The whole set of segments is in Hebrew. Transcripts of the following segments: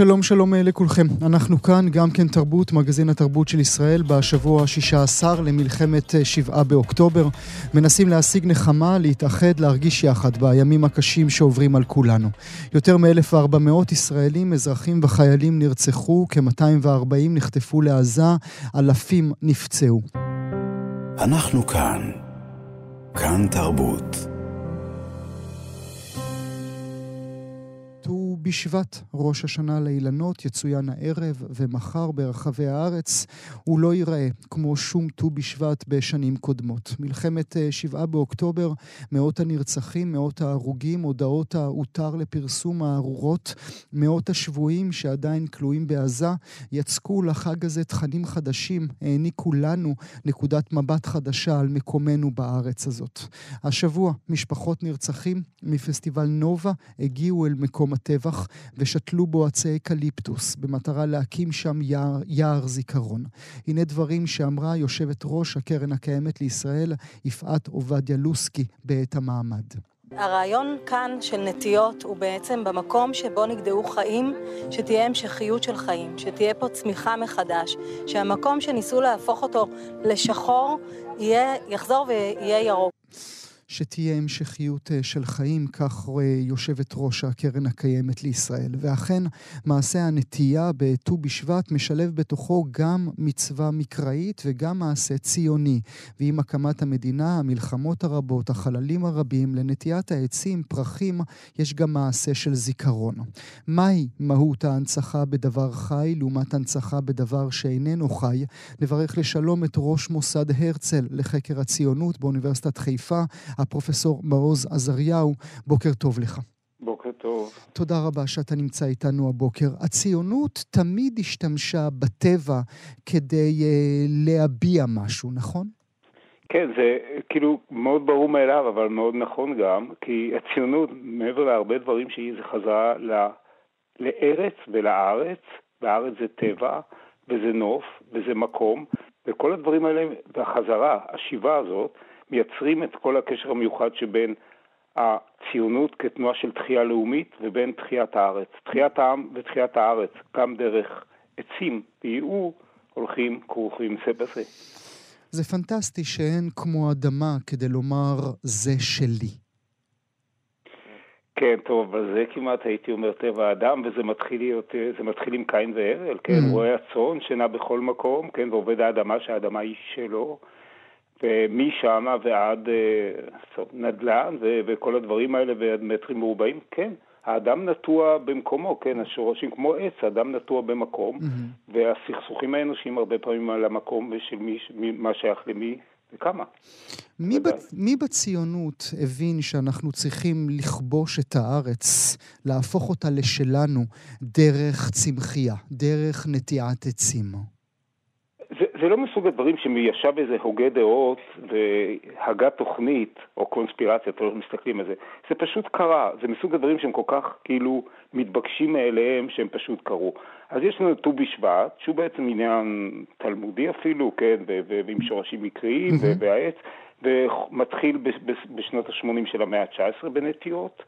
שלום שלום אה, לכולכם. אנחנו כאן, גם כן תרבות, מגזין התרבות של ישראל, בשבוע ה-16 למלחמת אה, שבעה באוקטובר. מנסים להשיג נחמה, להתאחד, להרגיש יחד בימים הקשים שעוברים על כולנו. יותר מ-1,400 ישראלים, אזרחים וחיילים נרצחו, כ-240 נחטפו לעזה, אלפים נפצעו. אנחנו כאן. כאן תרבות. בשבט, ראש השנה לאילנות, יצוין הערב ומחר ברחבי הארץ. הוא לא ייראה כמו שום ט"ו בשבט בשנים קודמות. מלחמת אה, שבעה באוקטובר, מאות הנרצחים, מאות ההרוגים, הודעות ההותר לפרסום הארורות, מאות השבויים שעדיין כלואים בעזה, יצקו לחג הזה תכנים חדשים, העניקו לנו נקודת מבט חדשה על מקומנו בארץ הזאת. השבוע משפחות נרצחים מפסטיבל נובה הגיעו אל מקום הטבח. ושתלו בו עצי אקליפטוס, במטרה להקים שם יער, יער זיכרון. הנה דברים שאמרה יושבת ראש הקרן הקיימת לישראל, יפעת עובדיה לוסקי, בעת המעמד. הרעיון כאן של נטיעות הוא בעצם במקום שבו נגדעו חיים, שתהיה המשכיות של חיים, שתהיה פה צמיחה מחדש, שהמקום שניסו להפוך אותו לשחור יהיה, יחזור ויהיה ירוק. שתהיה המשכיות אה, של חיים, כך יושבת ראש הקרן הקיימת לישראל. ואכן, מעשה הנטייה בט"ו בשבט משלב בתוכו גם מצווה מקראית וגם מעשה ציוני. ועם הקמת המדינה, המלחמות הרבות, החללים הרבים, לנטיית העצים, פרחים, יש גם מעשה של זיכרון. מהי מהות ההנצחה בדבר חי לעומת הנצחה בדבר שאיננו חי? נברך לשלום את ראש מוסד הרצל לחקר הציונות באוניברסיטת חיפה, הפרופסור מעוז עזריהו. בוקר טוב לך. בוקר טוב. תודה רבה שאתה נמצא איתנו הבוקר. הציונות תמיד השתמשה בטבע כדי uh, להביע משהו, נכון? כן, זה כאילו מאוד ברור מאליו, אבל מאוד נכון גם, כי הציונות, מעבר להרבה דברים שהיא, זה חזרה ל... לארץ ולארץ, והארץ זה טבע, וזה נוף, וזה מקום, וכל הדברים האלה, והחזרה, השיבה הזאת, מייצרים את כל הקשר המיוחד שבין הציונות כתנועה של תחייה לאומית ובין תחיית הארץ. תחיית העם ותחיית הארץ, גם דרך עצים וייעור, הולכים כרוכים זה בזה. זה פנטסטי שאין כמו אדמה כדי לומר זה שלי. כן, טוב, אבל זה כמעט הייתי אומר טבע האדם, וזה מתחיל, להיות, זה מתחיל עם קין והרל, כן, mm. רואה הצאן שנע בכל מקום, כן, ועובד האדמה שהאדמה היא שלו. ומשם ועד אה, נדל"ן וכל הדברים האלה ועד מטרים מרובעים, כן, האדם נטוע במקומו, כן, השורשים כמו עץ, האדם נטוע במקום, mm-hmm. והסכסוכים האנושיים הרבה פעמים על המקום ושל מי, מה שייך למי וכמה. מי, ב, מי בציונות הבין שאנחנו צריכים לכבוש את הארץ, להפוך אותה לשלנו, דרך צמחייה, דרך נטיעת עצים? זה לא מסוג הדברים שישב איזה הוגה דעות והגה תוכנית או קונספירציה, אתם לא מסתכלים על זה. זה פשוט קרה, זה מסוג הדברים שהם כל כך כאילו מתבקשים מאליהם שהם פשוט קרו. אז יש לנו ט"ו בשבט, שהוא בעצם עניין תלמודי אפילו, כן, ועם שורשים מקריים והעץ, ומתחיל בשנות ה-80 של המאה ה-19 בנטיות.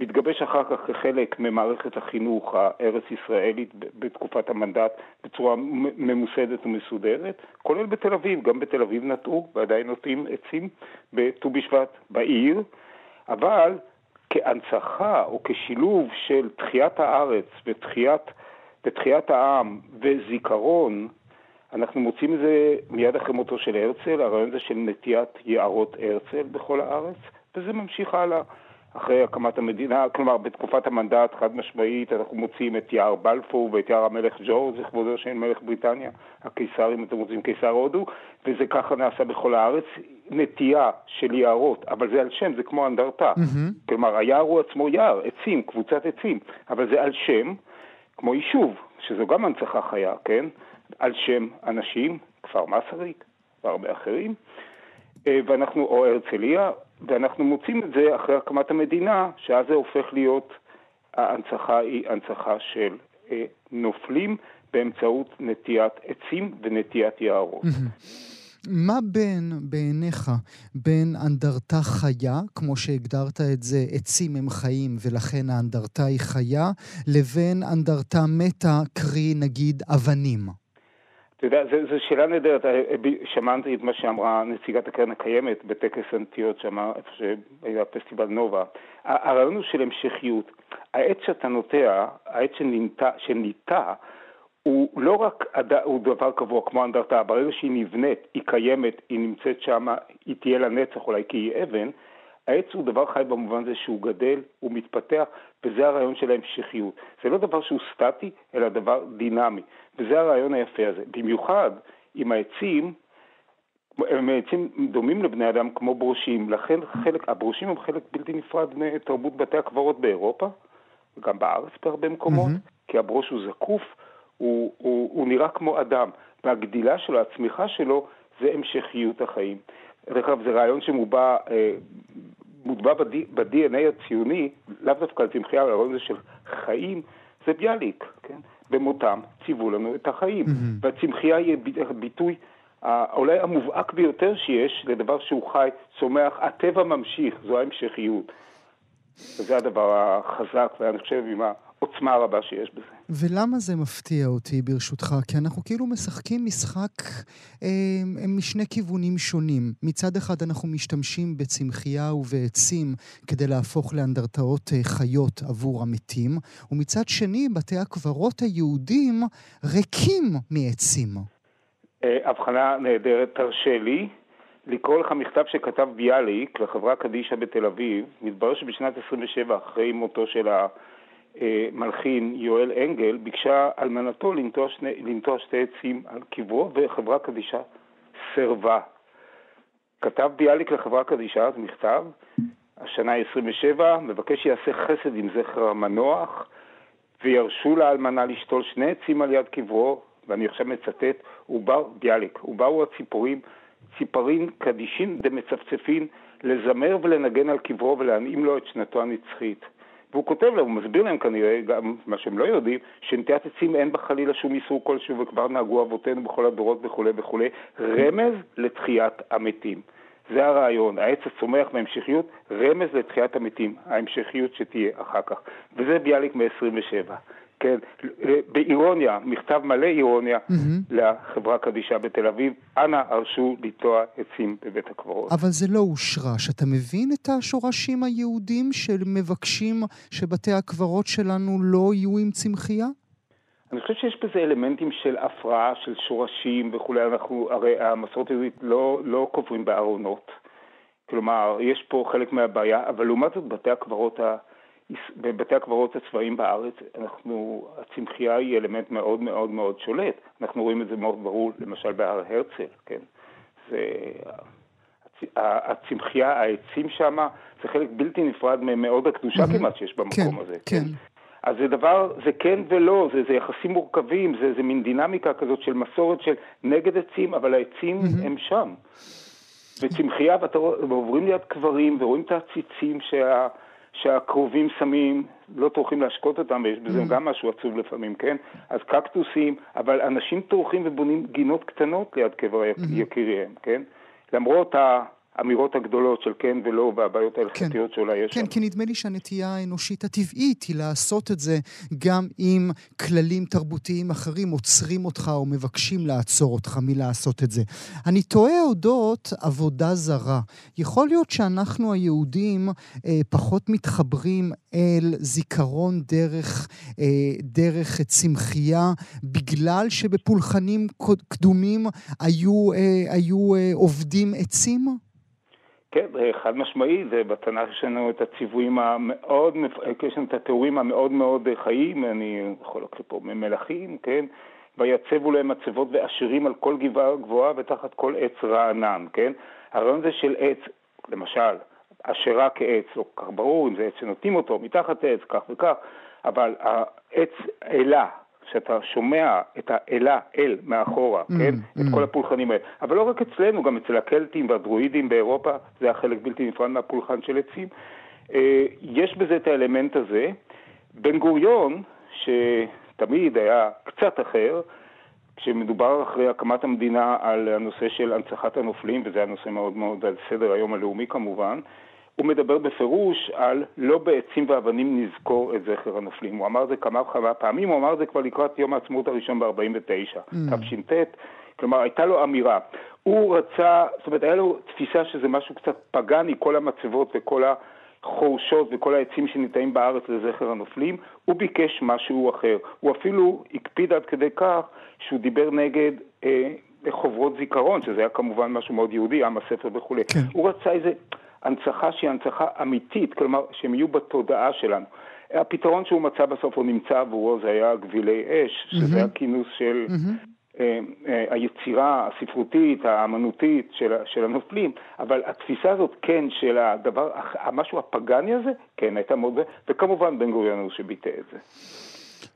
מתגבש אחר כך כחלק ממערכת החינוך הארץ-ישראלית בתקופת המנדט בצורה ממוסדת ומסודרת, כולל בתל אביב, גם בתל אביב נטעו ועדיין נוטעים עצים בט"ו בשבט בעיר, אבל כהנצחה או כשילוב של תחיית הארץ ותחיית, ותחיית העם וזיכרון, אנחנו מוצאים את זה מיד אחרי מותו של הרצל, הרעיון הזה של נטיית יערות הרצל בכל הארץ, וזה ממשיך הלאה. אחרי הקמת המדינה, כלומר בתקופת המנדט חד משמעית אנחנו מוצאים את יער בלפור ואת יער המלך ג'ורג', לכבודו של מלך בריטניה, הקיסר אם אתם רוצים קיסר הודו, וזה ככה נעשה בכל הארץ, נטייה של יערות, אבל זה על שם, זה כמו אנדרטה, mm-hmm. כלומר היער הוא עצמו יער, עצים, קבוצת עצים, אבל זה על שם, כמו יישוב, שזו גם הנצחה חיה, כן? על שם אנשים, כפר מסריק והרבה אחרים. ואנחנו, או הרצליה, ואנחנו מוצאים את זה אחרי הקמת המדינה, שאז זה הופך להיות, ההנצחה היא הנצחה של אה, נופלים באמצעות נטיית עצים ונטיית יערות. מה בין, בעיניך, בין אנדרטה חיה, כמו שהגדרת את זה, עצים הם חיים ולכן האנדרטה היא חיה, לבין אנדרטה מתה, קרי נגיד אבנים? אתה יודע, זו שאלה נהדרת. אה, שמעתי את מה שאמרה נציגת הקרן הקיימת בטקס הנטיות שם, איפה שהיה פסטיבל נובה. הרעיון הוא של המשכיות. העץ שאתה נוטע, העץ שניטע, שניטע הוא לא רק הוא דבר קבוע כמו אנדרטה, ברגע שהיא נבנית, היא קיימת, היא נמצאת שם, היא תהיה לנצח אולי כי היא אבן, העץ הוא דבר חי במובן הזה שהוא גדל, הוא מתפתח, וזה הרעיון של ההמשכיות. זה לא דבר שהוא סטטי, אלא דבר דינמי, וזה הרעיון היפה הזה. במיוחד עם העצים, הם עצים דומים לבני אדם כמו ברושים, לכן חלק, הברושים הם חלק בלתי נפרד מתרבות בתי הקברות באירופה, וגם בארץ בהרבה מקומות, mm-hmm. כי הברוש הוא זקוף, הוא, הוא, הוא נראה כמו אדם, והגדילה שלו, הצמיחה שלו, זה המשכיות החיים. דרך אגב, זה רעיון שמובע אה, מוטבע ב-DNA הציוני, לאו דווקא על צמחייה, הרעיון הזה של חיים, זה ביאליק, כן? במותם ציוו לנו את החיים. Mm-hmm. והצמחייה היא ביטוי אולי המובהק ביותר שיש לדבר שהוא חי, צומח, הטבע ממשיך, זו ההמשכיות. וזה הדבר החזק, ואני חושב עם העוצמה הרבה שיש בזה. ולמה זה מפתיע אותי, ברשותך? כי אנחנו כאילו משחקים משחק אה, משני כיוונים שונים. מצד אחד אנחנו משתמשים בצמחייה ובעצים כדי להפוך לאנדרטאות אה, חיות עבור המתים, ומצד שני, בתי הקברות היהודים ריקים מעצים. אה, הבחנה נהדרת, תרשה לי. לקרוא לך מכתב שכתב ביאליק לחברה קדישא בתל אביב, מתברר שבשנת 27, אחרי מותו של המלחין יואל אנגל, ביקשה אלמנתו לנטוע שני, שתי עצים על קברו, וחברה קדישא סירבה. כתב ביאליק לחברה קדישא, זה מכתב, השנה היא 27, מבקש שיעשה חסד עם זכר המנוח, וירשו לאלמנה לשתול שני עצים על יד קברו, ואני עכשיו מצטט, ובאו, ביאליק, ובאו הציפורים ציפרין קדישין דמצפצפין לזמר ולנגן על קברו ולהנעים לו את שנתו הנצחית. והוא כותב להם, הוא מסביר להם כנראה, גם מה שהם לא יודעים, שנטיית עצים אין בה חלילה שום איסור כלשהו וכבר נהגו אבותינו בכל הדורות וכולי וכולי, רמז לתחיית המתים. זה הרעיון, העץ הצומח בהמשכיות, רמז לתחיית המתים, ההמשכיות שתהיה אחר כך. וזה ביאליק מ-27. כן, באירוניה, מכתב מלא אירוניה mm-hmm. לחברה קדישה בתל אביב, אנא הרשו לטוע עצים בבית הקברות. אבל זה לא הושרש. אתה מבין את השורשים היהודים שמבקשים שבתי הקברות שלנו לא יהיו עם צמחייה? אני חושב שיש בזה אלמנטים של הפרעה, של שורשים וכולי. אנחנו, הרי המסורת היהודית לא, לא קוברים בארונות. כלומר, יש פה חלק מהבעיה, אבל לעומת זאת בתי הקברות ה... בבתי הקברות הצבאיים בארץ, אנחנו, הצמחייה היא אלמנט מאוד מאוד מאוד שולט. אנחנו רואים את זה מאוד ברור, למשל בהר הרצל, כן? זה... הצמחייה, העצים שם, זה חלק בלתי נפרד ממאוד הקדושה mm-hmm. כמעט שיש במקום כן, הזה. כן. כן. אז זה דבר, זה כן ולא, זה, זה יחסים מורכבים, זה, זה מין דינמיקה כזאת של מסורת של נגד עצים, אבל העצים mm-hmm. הם שם. וצמחייה, ואתם עוברים ליד קברים ורואים את העציצים שה... שהקרובים שמים, לא טורחים להשקות אותם, ויש בזה mm. גם משהו עצוב לפעמים, כן? אז קקטוסים, אבל אנשים טורחים ובונים גינות קטנות ליד קבר mm-hmm. יקיריהם, כן? למרות ה... האמירות הגדולות של כן ולא והבעיות ההלכתיות כן, שאולי יש כן, שם. כן, כי נדמה לי שהנטייה האנושית הטבעית היא לעשות את זה גם אם כללים תרבותיים אחרים עוצרים אותך או מבקשים לעצור אותך מלעשות את זה. אני תוהה אודות עבודה זרה. יכול להיות שאנחנו היהודים אה, פחות מתחברים אל זיכרון דרך, אה, דרך צמחייה, בגלל שבפולחנים קדומים היו, אה, היו אה, עובדים עצים? כן, חד משמעי, זה בתנ"ך יש לנו את הציוויים המאוד, יש לנו את התיאורים המאוד מאוד חיים, אני יכול לקרוא פה ממלכים, כן? ויצבו להם מצבות ועשירים על כל גבעה גבוהה ותחת כל עץ רענן, כן? הרעיון הזה של עץ, למשל, עשירה כעץ, לא כל כך ברור אם זה עץ שנוטים אותו, מתחת עץ, כך וכך, אבל העץ אלה, שאתה שומע את האלה, אל, מאחורה, mm, כן? Mm. את כל הפולחנים האלה. אבל לא רק אצלנו, גם אצל הקלטים והדרואידים באירופה, זה היה חלק בלתי נפרד מהפולחן של עצים. אה, יש בזה את האלמנט הזה. בן גוריון, שתמיד היה קצת אחר, כשמדובר אחרי הקמת המדינה על הנושא של הנצחת הנופלים, וזה הנושא מאוד מאוד על סדר היום הלאומי כמובן, הוא מדבר בפירוש על לא בעצים ואבנים נזכור את זכר הנופלים. הוא אמר זה כמה וכמה פעמים, הוא אמר זה כבר לקראת יום העצמאות הראשון ב-49, mm. תש"ט, כלומר הייתה לו אמירה. הוא רצה, זאת אומרת היה לו תפיסה שזה משהו קצת פגאני, כל המצבות וכל החורשות וכל העצים שניטעים בארץ לזכר הנופלים, הוא ביקש משהו אחר. הוא אפילו הקפיד עד כדי כך שהוא דיבר נגד אה, חוברות זיכרון, שזה היה כמובן משהו מאוד יהודי, עם הספר וכולי. כן. הוא רצה איזה... הנצחה שהיא הנצחה אמיתית, כלומר שהם יהיו בתודעה שלנו. הפתרון שהוא מצא בסוף הוא נמצא עבורו זה היה גבילי אש, שזה mm-hmm. הכינוס של mm-hmm. אה, אה, היצירה הספרותית, האמנותית של, של הנופלים, אבל התפיסה הזאת כן של הדבר, המשהו הפגאני הזה, כן הייתה מאוד, וכמובן בן גוריון הוא שביטא את זה.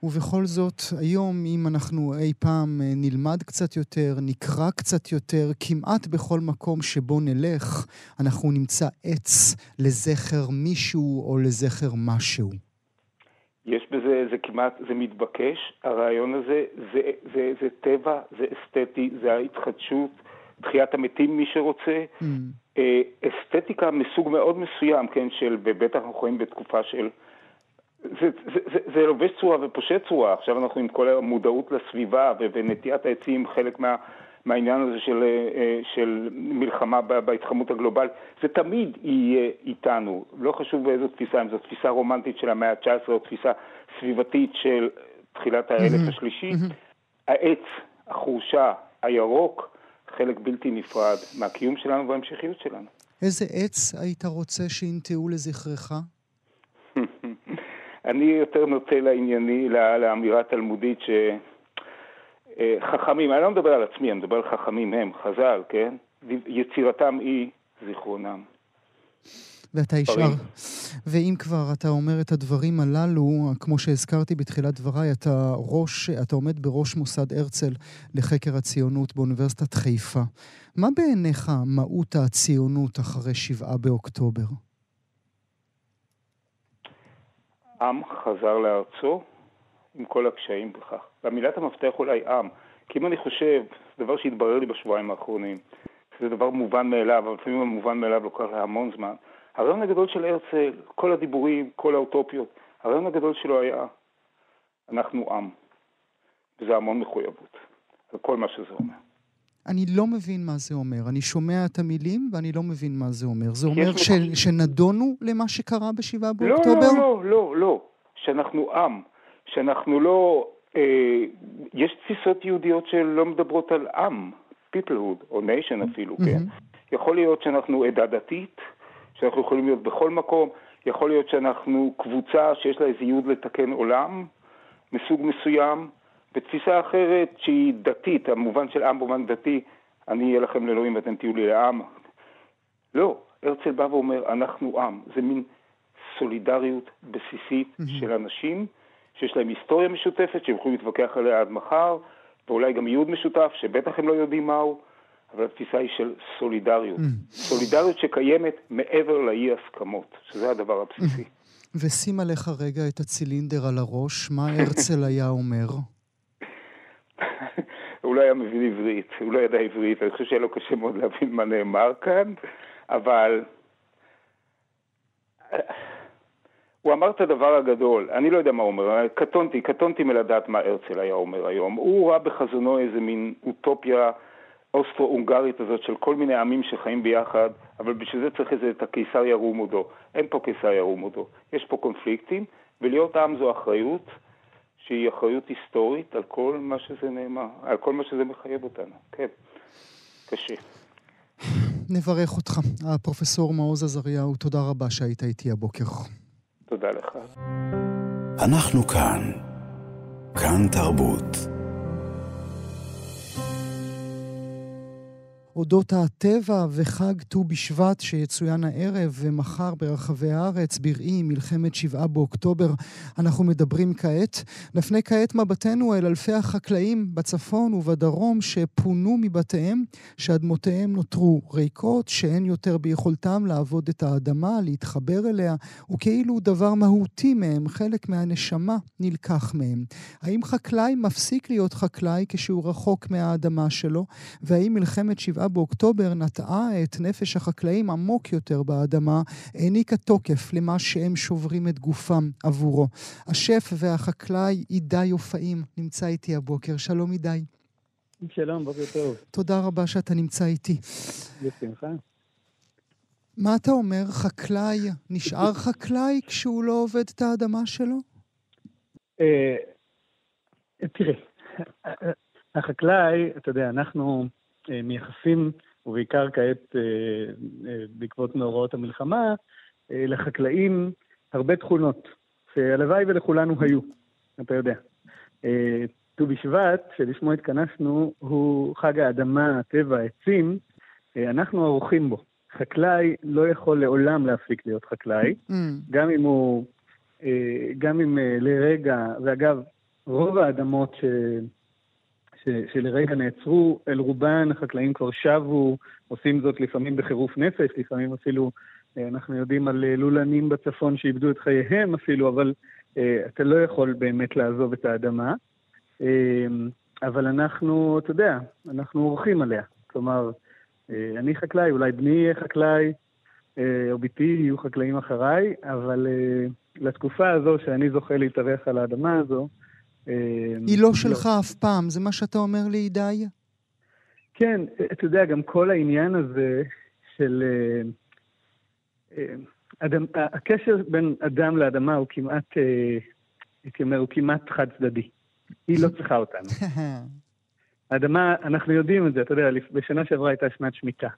ובכל זאת, היום, אם אנחנו אי פעם אה, נלמד קצת יותר, נקרא קצת יותר, כמעט בכל מקום שבו נלך, אנחנו נמצא עץ לזכר מישהו או לזכר משהו. יש בזה, זה כמעט, זה מתבקש, הרעיון הזה, זה, זה, זה טבע, זה אסתטי, זה ההתחדשות, תחיית המתים מי שרוצה, mm. אה, אסתטיקה מסוג מאוד מסוים, כן, של, ובטח אנחנו חיים בתקופה של זה, זה, זה, זה לובש צורה ופושט צורה, עכשיו אנחנו עם כל המודעות לסביבה ונטיית העצים, חלק מה, מהעניין הזה של, אה, של מלחמה בהתחממות הגלובלית, זה תמיד יהיה איתנו, לא חשוב באיזו תפיסה, אם זו תפיסה רומנטית של המאה ה-19 או תפיסה סביבתית של תחילת האלף השלישי, העץ, החורשה, הירוק, חלק בלתי נפרד מהקיום שלנו וההמשכיות שלנו. איזה עץ היית רוצה שינטעו לזכרך? אני יותר נוטה לענייני, לאמירה התלמודית שחכמים, אה, אני לא מדבר על עצמי, אני מדבר על חכמים הם, חז"ל, כן? יצירתם היא זיכרונם. ואתה ישר, ואם כבר אתה אומר את הדברים הללו, כמו שהזכרתי בתחילת דבריי, אתה ראש, אתה עומד בראש מוסד הרצל לחקר הציונות באוניברסיטת חיפה. מה בעיניך מהות הציונות אחרי שבעה באוקטובר? עם חזר לארצו עם כל הקשיים בכך. והמילת המפתח אולי עם, כי אם אני חושב, זה דבר שהתברר לי בשבועיים האחרונים, זה דבר מובן מאליו, אבל לפעמים המובן מאליו לוקח להמון זמן. הרעיון הגדול של הרצל, כל הדיבורים, כל האוטופיות, הרעיון הגדול שלו היה, אנחנו עם. וזה המון מחויבות, על כל מה שזה אומר. אני לא מבין מה זה אומר. אני שומע את המילים ואני לא מבין מה זה אומר. זה אומר ש... שנדונו למה שקרה בשבעה לא, באוקטובר? לא, לא, לא, לא. שאנחנו עם. שאנחנו לא... אה, יש תפיסות יהודיות שלא מדברות על עם, peoplehood, או nation אפילו, mm-hmm. כן? יכול להיות שאנחנו עדה דתית, שאנחנו יכולים להיות בכל מקום, יכול להיות שאנחנו קבוצה שיש לה איזה ייעוד לתקן עולם מסוג מסוים, בתפיסה אחרת שהיא דתית, המובן של עם במובן דתי, אני אהיה לכם לאלוהים ואתם תהיו לי לעם. לא, הרצל בא ואומר, אנחנו עם. זה מין סולידריות בסיסית. של אנשים שיש להם היסטוריה משותפת, שהם יכולים להתווכח עליה עד מחר, ואולי גם ייעוד משותף, שבטח הם לא יודעים מהו, אבל התפיסה היא של סולידריות. סולידריות שקיימת מעבר לאי הסכמות, שזה הדבר הבסיסי. ושים עליך רגע את הצילינדר על הראש, מה הרצל היה אומר? הוא לא היה מבין עברית, הוא לא ידע עברית, אני חושב שהיה לו קשה מאוד להבין מה נאמר כאן, אבל הוא אמר את הדבר הגדול, אני לא יודע מה הוא אומר, קטונתי, קטונתי מלדעת מה הרצל היה אומר היום. הוא ראה בחזונו איזה מין אוטופיה אוסטרו-הונגרית הזאת של כל מיני עמים שחיים ביחד, אבל בשביל זה צריך איזה את הקיסר ירום. אין פה קיסר ירום יש פה קונפליקטים, ולהיות עם זו אחריות. שהיא אחריות היסטורית על כל מה שזה נאמר, על כל מה שזה מחייב אותנו, כן, קשה. נברך אותך. הפרופסור מעוז עזריהו, תודה רבה שהיית איתי הבוקר. תודה לך. אנחנו כאן. כאן תרבות. אודות הטבע וחג ט"ו בשבט שיצוין הערב ומחר ברחבי הארץ, בראי מלחמת שבעה באוקטובר. אנחנו מדברים כעת. נפנה כעת מבטנו אל אלפי החקלאים בצפון ובדרום שפונו מבתיהם, שאדמותיהם נותרו ריקות, שאין יותר ביכולתם לעבוד את האדמה, להתחבר אליה, וכאילו דבר מהותי מהם, חלק מהנשמה, נלקח מהם. האם חקלאי מפסיק להיות חקלאי כשהוא רחוק מהאדמה שלו? והאם מלחמת שבעה באוקטובר נטעה את נפש החקלאים עמוק יותר באדמה, העניקה תוקף למה שהם שוברים את גופם עבורו? השף והחקלאי עידי יופאים נמצא איתי הבוקר. שלום עידי. שלום, בוקר טוב. תודה רבה שאתה נמצא איתי. בשמחה. מה אתה אומר, חקלאי נשאר חקלאי כשהוא לא עובד את האדמה שלו? אה, תראה, החקלאי, אתה יודע, אנחנו מייחסים, ובעיקר כעת אה, בעקבות מאורעות המלחמה, לחקלאים הרבה תכונות, שהלוואי ולכולנו היו, אתה יודע. ט"ו בשבט, שלשמו התכנסנו, הוא חג האדמה, הטבע, העצים, אנחנו ערוכים בו. חקלאי לא יכול לעולם להפסיק להיות חקלאי, mm. גם אם הוא, אה, גם אם אה, לרגע, ואגב, רוב האדמות שלרגע נעצרו, אל רובן החקלאים כבר שבו, עושים זאת לפעמים בחירוף נפש, לפעמים אפילו, אה, אנחנו יודעים על לולנים בצפון שאיבדו את חייהם אפילו, אבל אתה לא יכול באמת לעזוב את האדמה. אבל אנחנו, אתה יודע, אנחנו עורכים עליה. כלומר, אה, אני חקלאי, אולי בני יהיה חקלאי, אה, או בתי יהיו חקלאים אחריי, אבל אה, לתקופה הזו שאני זוכה להתארח על האדמה הזו... היא לא, לא שלך אף פעם, זה מה שאתה אומר לי, עידי? כן, אתה יודע, גם כל העניין הזה של... אדם, הקשר בין אדם לאדמה הוא כמעט, הייתי אומר, הוא כמעט חד צדדי. היא לא צריכה אותנו. האדמה, אנחנו יודעים את זה, אתה יודע, בשנה שעברה הייתה שנת שמיטה.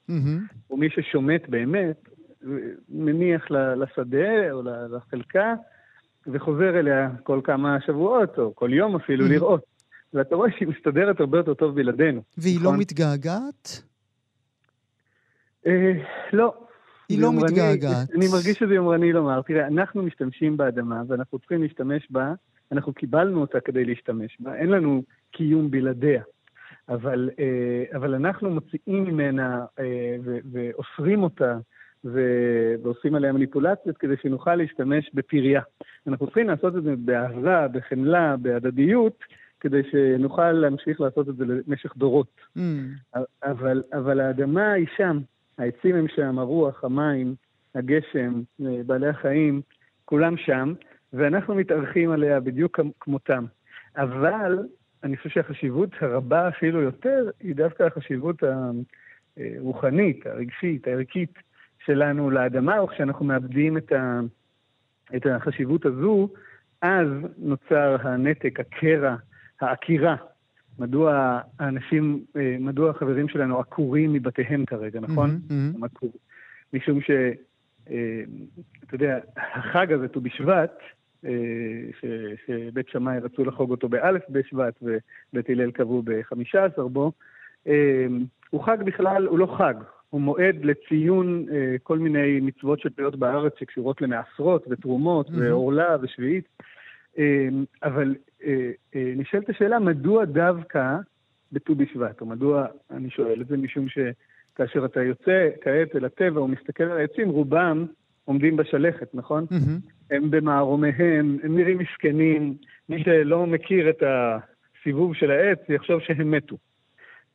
ומי ששומט באמת, מניח לשדה או לחלקה, וחוזר אליה כל כמה שבועות, או כל יום אפילו, mm-hmm. לראות. ואתה רואה שהיא מסתדרת הרבה יותר טוב בלעדינו. והיא לא נכון? לא מתגעגעת? אה, לא. היא לא יומרני, מתגעגעת. אני מרגיש שזה יומרני לומר. תראה, אנחנו משתמשים באדמה, ואנחנו צריכים להשתמש בה, אנחנו קיבלנו אותה כדי להשתמש בה, אין לנו קיום בלעדיה. אבל, אה, אבל אנחנו מוציאים ממנה אה, ואוסרים אותה ועושים עליה מניפולציות כדי שנוכל להשתמש בפריה. אנחנו צריכים לעשות את זה באהבה, בחמלה, בהדדיות, כדי שנוכל להמשיך לעשות את זה למשך דורות. Mm. אבל, אבל האדמה היא שם, העצים הם שם, הרוח, המים, הגשם, אה, בעלי החיים, כולם שם, ואנחנו מתארחים עליה בדיוק כמותם. אבל אני חושב שהחשיבות הרבה אפילו יותר, היא דווקא החשיבות הרוחנית, הרגשית, הערכית שלנו לאדמה, או כשאנחנו מאבדים את, ה, את החשיבות הזו, אז נוצר הנתק, הקרע, העקירה. מדוע האנשים, מדוע החברים שלנו עקורים מבתיהם כרגע, נכון? Mm-hmm, mm-hmm. משום ש... אתה יודע, החג הזה, ט"ו בשבט, אה, ש, שבית שמאי רצו לחוג אותו באלף בשבט ובית הלל קבעו בחמישה עשר בו, אה, הוא חג בכלל, הוא לא חג, הוא מועד לציון אה, כל מיני מצוות שתלויות בארץ שקשורות למעשרות ותרומות mm-hmm. ועורלה ושביעית. אבל נשאלת השאלה, מדוע דווקא בט"ו בשבט, או מדוע, אני שואל את זה משום שכאשר אתה יוצא כעת אל הטבע ומסתכל על העצים, רובם עומדים בשלכת, נכון? Mm-hmm. הם במערומיהם, הם נראים מסכנים. מי שלא מכיר את הסיבוב של העץ, יחשוב שהם מתו.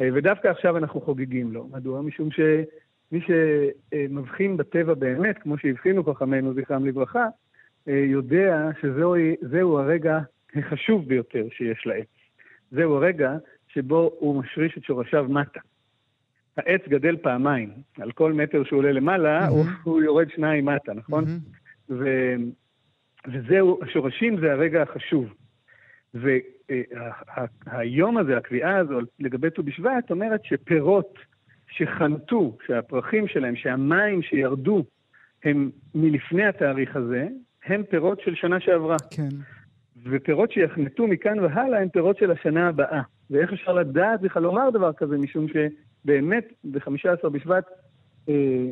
אה, ודווקא עכשיו אנחנו חוגגים לו. מדוע? משום שמי שמבחין בטבע באמת, כמו שהבחינו חכמינו, זכרם לברכה, אה, יודע שזהו הרגע החשוב ביותר שיש לעץ. זהו הרגע שבו הוא משריש את שורשיו מטה. העץ גדל פעמיים, על כל מטר שהוא עולה למעלה, mm-hmm. הוא, הוא יורד שניים מטה, נכון? Mm-hmm. ו, וזהו, השורשים זה הרגע החשוב. והיום הזה, הקביעה הזו לגבי ט"ו בשבט, אומרת שפירות שחנתו, שהפרחים שלהם, שהמים שירדו, הם מלפני התאריך הזה, הם פירות של שנה שעברה. כן. ופירות שיחנתו מכאן והלאה הם פירות של השנה הבאה. ואיך אפשר לדעת בכלל לומר דבר כזה, משום ש... באמת, ב-15 בשבט, אה,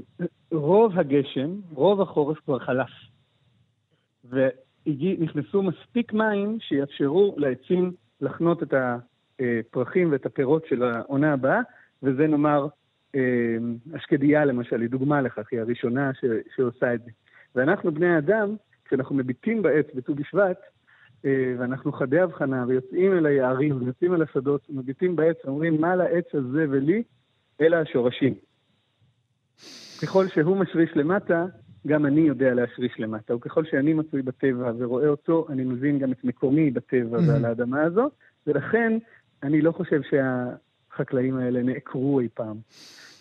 רוב הגשם, רוב החורף כבר חלף. ונכנסו מספיק מים שיאפשרו לעצים לחנות את הפרחים ואת הפירות של העונה הבאה, וזה נאמר, אה, השקדיה למשל, היא דוגמה לכך, היא הראשונה ש, שעושה את זה. ואנחנו בני האדם, כשאנחנו מביטים בעץ בט"ו בשבט, אה, ואנחנו חדי הבחנה ויוצאים אל היערים ויוצאים אל השדות, מביטים בעץ ואומרים, מה לעץ הזה ולי? אלא השורשים. ככל שהוא משריש למטה, גם אני יודע להשריש למטה. וככל שאני מצוי בטבע ורואה אותו, אני מבין גם את מקומי בטבע mm-hmm. ועל האדמה הזו, ולכן אני לא חושב שהחקלאים האלה נעקרו אי פעם.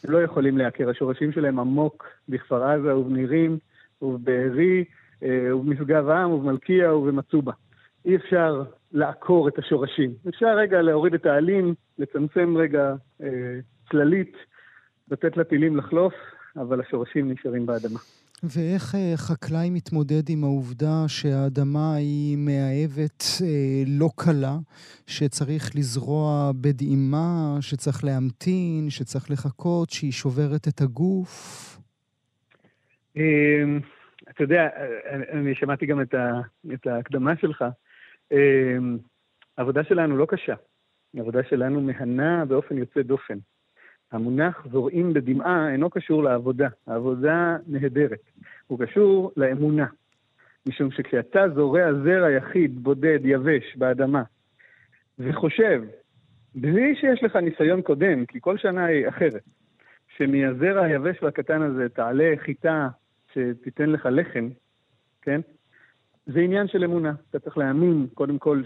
הם לא יכולים לעקר, השורשים שלהם עמוק בכפר עזה ובנירים ובבארי אה, ובמשגב עם ובמלכיה ובמצובה. אי אפשר לעקור את השורשים. אפשר רגע להוריד את העלים, לצמצם רגע אה, צללית, לתת לטילים לחלוף, אבל השורשים נשארים באדמה. ואיך אה, חקלאי מתמודד עם העובדה שהאדמה היא מאהבת אה, לא קלה, שצריך לזרוע בדעימה, שצריך להמתין, שצריך לחכות, שהיא שוברת את הגוף? אמ, אתה יודע, אני שמעתי גם את ההקדמה שלך. אמ, העבודה שלנו לא קשה. העבודה שלנו מהנה באופן יוצא דופן. המונח זורעים בדמעה אינו קשור לעבודה. העבודה נהדרת. הוא קשור לאמונה. משום שכשאתה זורע זרע יחיד, בודד, יבש, באדמה, וחושב, בלי שיש לך ניסיון קודם, כי כל שנה היא אחרת, שמהזרע היבש והקטן הזה תעלה חיטה שתיתן לך לחם, כן? זה עניין של אמונה. אתה צריך להאמין, קודם כל,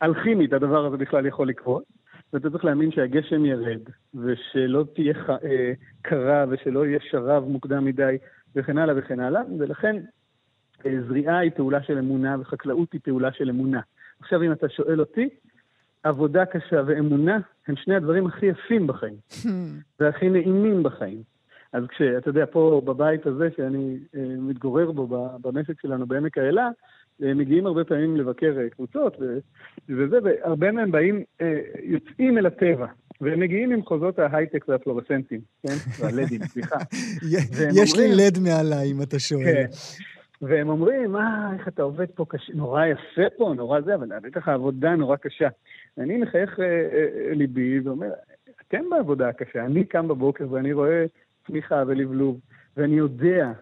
שאלכימית הדבר הזה בכלל יכול לקרות, ואתה צריך להאמין שהגשם ירד, ושלא תהיה ח... אה, קרה, ושלא יהיה שרב מוקדם מדי, וכן הלאה וכן הלאה, ולכן אה, זריעה היא פעולה של אמונה, וחקלאות היא פעולה של אמונה. עכשיו, אם אתה שואל אותי, עבודה קשה ואמונה הם שני הדברים הכי יפים בחיים, והכי נעימים בחיים. אז כשאתה יודע, פה בבית הזה שאני אה, מתגורר בו, במשק שלנו בעמק האלה, מגיעים הרבה פעמים לבקר אה, קבוצות וזה, והרבה מהם באים, אה, יוצאים אל הטבע. והם מגיעים עם חוזות ההייטק והפלורסנטים, כן? והלדים, סליחה. יש לי לד מעליי, אם אתה שואל. כן. והם אומרים, אה, איך אתה עובד פה קשה, נורא יפה פה, נורא זה, אבל בטח העבודה נורא קשה. ואני מחייך אה, אה, ליבי ואומר, אתם בעבודה הקשה, אני קם בבוקר ואני רואה צמיחה ולבלוב, ואני יודע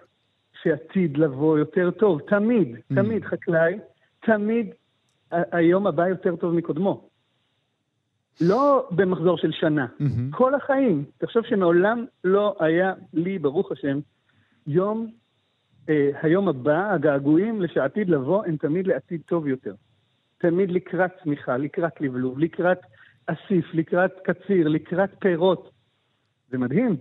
שעתיד לבוא יותר טוב, תמיד, mm. תמיד חקלאי, תמיד היום הבא יותר טוב מקודמו. לא במחזור של שנה, mm-hmm. כל החיים. תחשוב שמעולם לא היה לי, ברוך השם, יום, אה, היום הבא, הגעגועים לשעתיד לבוא, הם תמיד לעתיד טוב יותר. תמיד לקראת צמיחה, לקראת לבלוב, לקראת אסיף, לקראת קציר, לקראת פירות. זה מדהים.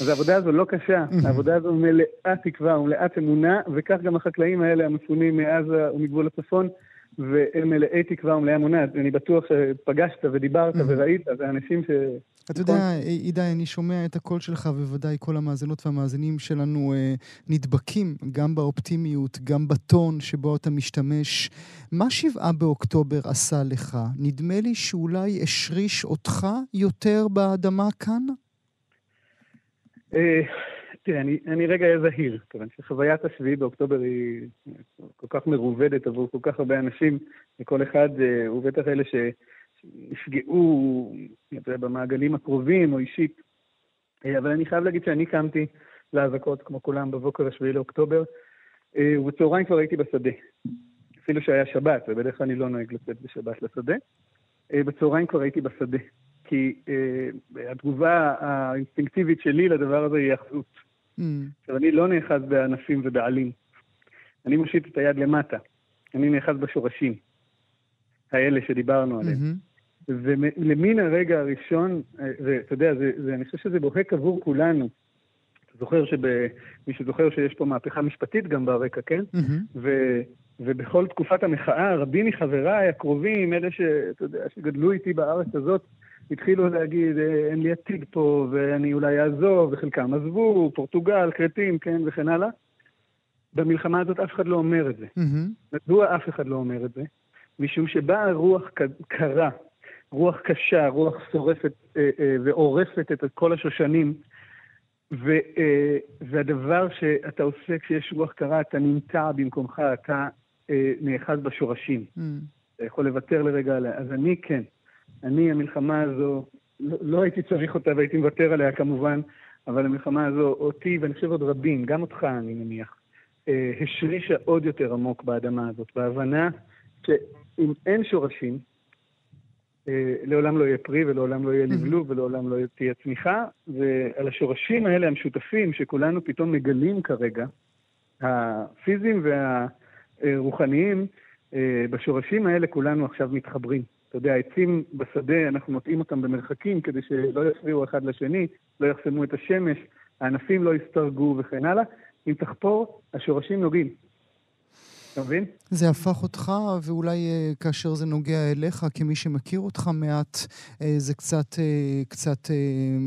אז העבודה הזו לא קשה, העבודה הזו מלאת תקווה ומלאת אמונה, וכך גם החקלאים האלה המפונים מעזה ומגבול הצפון, והם מלאי תקווה ומלאי אמונה. אני בטוח שפגשת ודיברת וראית, זה אנשים ש... אתה יודע, עידי, אני שומע את הקול שלך, ובוודאי כל המאזינות והמאזינים שלנו אה, נדבקים גם באופטימיות, גם בטון שבו אתה משתמש. מה שבעה באוקטובר עשה לך? נדמה לי שאולי השריש אותך יותר באדמה כאן? אה, תראה, אני, אני רגע אהיה זהיר, כיוון שחוויית השביעי באוקטובר היא כל כך מרובדת עבור כל כך הרבה אנשים, וכל אחד, אה, ובטח אלה שנפגעו במעגלים הקרובים או אישית. אה, אבל אני חייב להגיד שאני קמתי לאזעקות, כמו כולם, בבוקר השביעי לאוקטובר, ובצהריים כבר הייתי בשדה. אפילו שהיה שבת, ובדרך כלל אני לא נוהג לצאת בשבת לשדה. בצהריים כבר הייתי בשדה. כי אה, התגובה האינסטינקטיבית שלי לדבר הזה היא אחדות. Mm. עכשיו, אני לא נאחז בענפים ובעלים. אני מושיט את היד למטה. אני נאחז בשורשים, האלה שדיברנו עליהם. Mm-hmm. ולמן הרגע הראשון, אה, ואתה יודע, זה, זה, אני חושב שזה בוהק עבור כולנו. אתה זוכר שב... מי שזוכר שיש פה מהפכה משפטית גם ברקע, כן? Mm-hmm. ו, ובכל תקופת המחאה, רבים מחבריי הקרובים, אלה שאתה יודע, שגדלו איתי בארץ הזאת, התחילו להגיד, אה, אין לי עתיד פה, ואני אולי אעזוב, וחלקם עזבו, פורטוגל, כרתים, כן, וכן הלאה. במלחמה הזאת אף אחד לא אומר את זה. Mm-hmm. מדוע אף אחד לא אומר את זה? משום שבאה רוח קרה רוח קשה, רוח שורפת אה, אה, ועורפת את כל השושנים. ו, אה, והדבר שאתה עושה כשיש רוח קרה, אתה נמתע במקומך, אתה אה, נאחז בשורשים. Mm. אתה יכול לוותר לרגע עליה. אז אני כן. אני, המלחמה הזו, לא, לא הייתי צריך אותה והייתי מוותר עליה כמובן, אבל המלחמה הזו, אותי, ואני חושב עוד רבים, גם אותך אני מניח, אה, השרישה עוד יותר עמוק באדמה הזאת, בהבנה שאם אין שורשים, אה, לעולם לא יהיה פרי ולעולם לא יהיה לבלוב ולעולם לא תהיה צמיחה, ועל השורשים האלה המשותפים שכולנו פתאום מגלים כרגע, הפיזיים והרוחניים, אה, בשורשים האלה כולנו עכשיו מתחברים. יודע, העצים בשדה, אנחנו מוטעים אותם במרחקים כדי שלא יפריעו אחד לשני, לא יחסמו את השמש, הענפים לא יסתרגו וכן הלאה. אם תחפור, השורשים נוגעים. אתה מבין? זה הפך אותך, ואולי uh, כאשר זה נוגע אליך, כמי שמכיר אותך מעט, uh, זה קצת, uh, קצת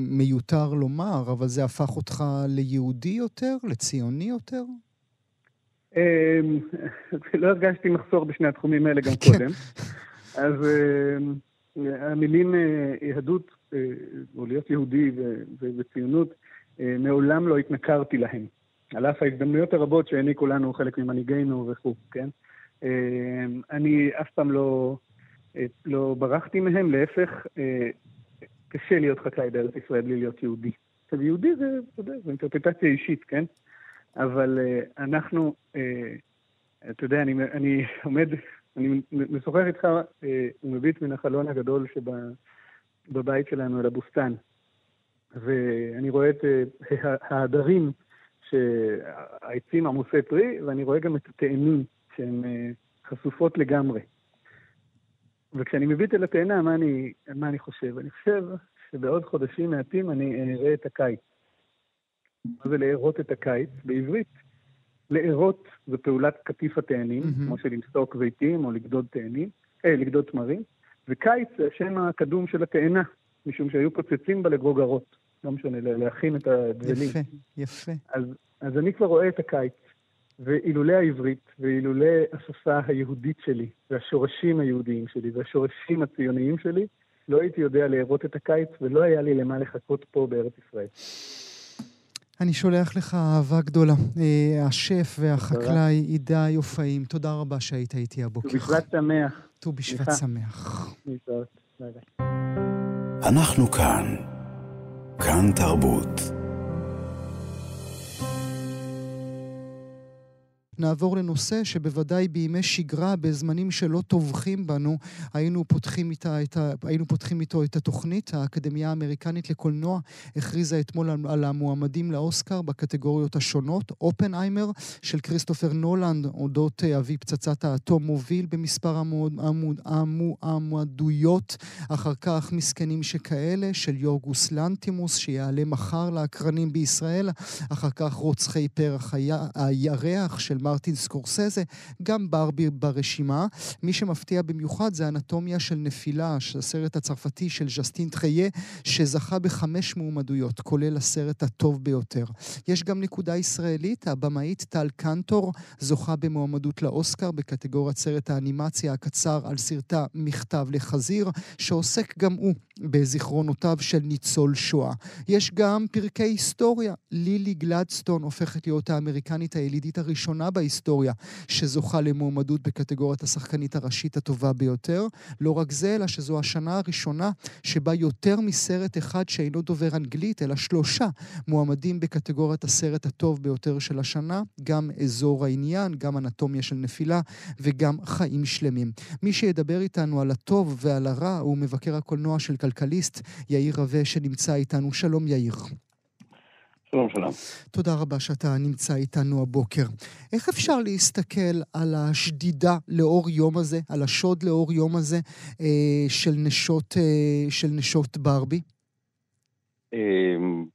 מיותר לומר, אבל זה הפך אותך ליהודי יותר, לציוני יותר? אמ, לא הרגשתי מחסור בשני התחומים האלה גם כן. קודם. אז המילים יהדות, או להיות יהודי וציונות, מעולם לא התנכרתי להם. על אף ההזדמנויות הרבות שהעניקו לנו חלק ממנהיגינו וכו', כן? אני אף פעם לא, אה, לא ברחתי מהם, להפך, אה, קשה להיות חקלאי בארץ ישראל בלי להיות יהודי. עכשיו, יהודי זה, אתה יודע, זו אינטרפטציה אישית, כן? אבל אה, אנחנו, אתה יודע, אני, אני עומד, אני משוחח איתך ומביט מן החלון הגדול שבבית שלנו אל הבוסתן, ואני רואה את ההדרים שהעצים עמוסי פרי, ואני רואה גם את התאנים שהן אה, חשופות לגמרי. וכשאני מביט אל התאנה, מה אני, מה אני חושב? אני חושב שבעוד חודשים מעטים אני אראה את הקיץ. מה זה לארות את הקיץ? בעברית, לארות זה פעולת קטיף התאנים, mm-hmm. כמו שלמסוק זיתים או לגדוד תאנים, אה, לגדוד תמרים, וקיץ זה השם הקדום של התאנה, משום שהיו פוצצים בה לגרוגרות. לא משנה, להכין את הדבלים. יפה, יפה. אז, אז אני כבר רואה את הקיץ, ואילולא העברית, ואילולא השפה היהודית שלי, והשורשים היהודיים שלי, והשורשים הציוניים שלי, לא הייתי יודע לארות את הקיץ, ולא היה לי למה לחכות פה בארץ ישראל. אני שולח לך אהבה גדולה. אה, השף והחקלאי עידן יופאים, תודה רבה שהיית איתי הבוקר. ט"ו בשבט שמח. ט"ו בשבט שמח. אנחנו כאן. כאן תרבות. נעבור לנושא שבוודאי בימי שגרה, בזמנים שלא טובחים בנו, היינו פותחים, איתה, את היינו פותחים איתו את התוכנית. האקדמיה האמריקנית לקולנוע הכריזה אתמול על המועמדים לאוסקר בקטגוריות השונות. אופנהיימר של כריסטופר נולנד, אודות אה, אבי פצצת האטום, מוביל במספר המועדויות. אחר כך מסכנים שכאלה של יורגוס לנטימוס, שיעלה מחר לאקרנים בישראל. אחר כך רוצחי פרח הירח של מרטין סקורסזה, גם ברבי ברשימה. מי שמפתיע במיוחד זה אנטומיה של נפילה, הסרט הצרפתי של ז'סטין טחייה, שזכה בחמש מועמדויות, כולל הסרט הטוב ביותר. יש גם נקודה ישראלית, הבמאית טל קנטור זוכה במועמדות לאוסקר בקטגוריית סרט האנימציה הקצר על סרטה מכתב לחזיר, שעוסק גם הוא בזיכרונותיו של ניצול שואה. יש גם פרקי היסטוריה. לילי גלדסטון הופכת להיות האמריקנית הילידית הראשונה בהיסטוריה שזוכה למועמדות בקטגוריית השחקנית הראשית הטובה ביותר. לא רק זה, אלא שזו השנה הראשונה שבה יותר מסרט אחד שאינו דובר אנגלית, אלא שלושה מועמדים בקטגוריית הסרט הטוב ביותר של השנה, גם אזור העניין, גם אנטומיה של נפילה וגם חיים שלמים. מי שידבר איתנו על הטוב ועל הרע הוא מבקר הקולנוע של כלכליסט, יאיר רווה, שנמצא איתנו. שלום יאיר. שלום, שלום. תודה רבה שאתה נמצא איתנו הבוקר. איך אפשר להסתכל על השדידה לאור יום הזה, על השוד לאור יום הזה אה, של נשות, אה, של נשות ברבי? אמ,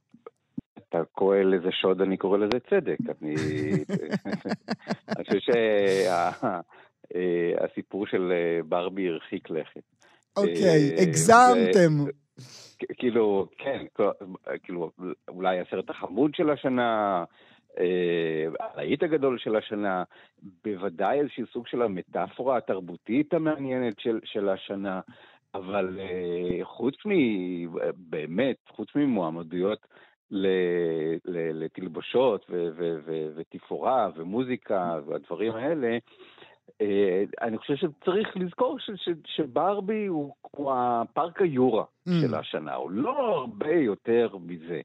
אתה קורא לזה שוד, אני קורא לזה צדק. אני, אני חושב שהסיפור שה, של אה, ברבי הרחיק לכת. אוקיי, אה, הגזמתם. כאילו, כן, כאילו, אולי הסרט החמוד של השנה, הלהיט אה, הגדול של השנה, בוודאי איזשהו סוג של המטאפורה התרבותית המעניינת של, של השנה. אבל uh, חוץ מ... באמת, חוץ ממועמדויות לתלבושות ותפאורה ומוזיקה והדברים האלה, אה, אני חושב שצריך לזכור ש, ש, שברבי הוא, הוא הפארק היורה mm. של השנה, הוא לא הרבה יותר מזה.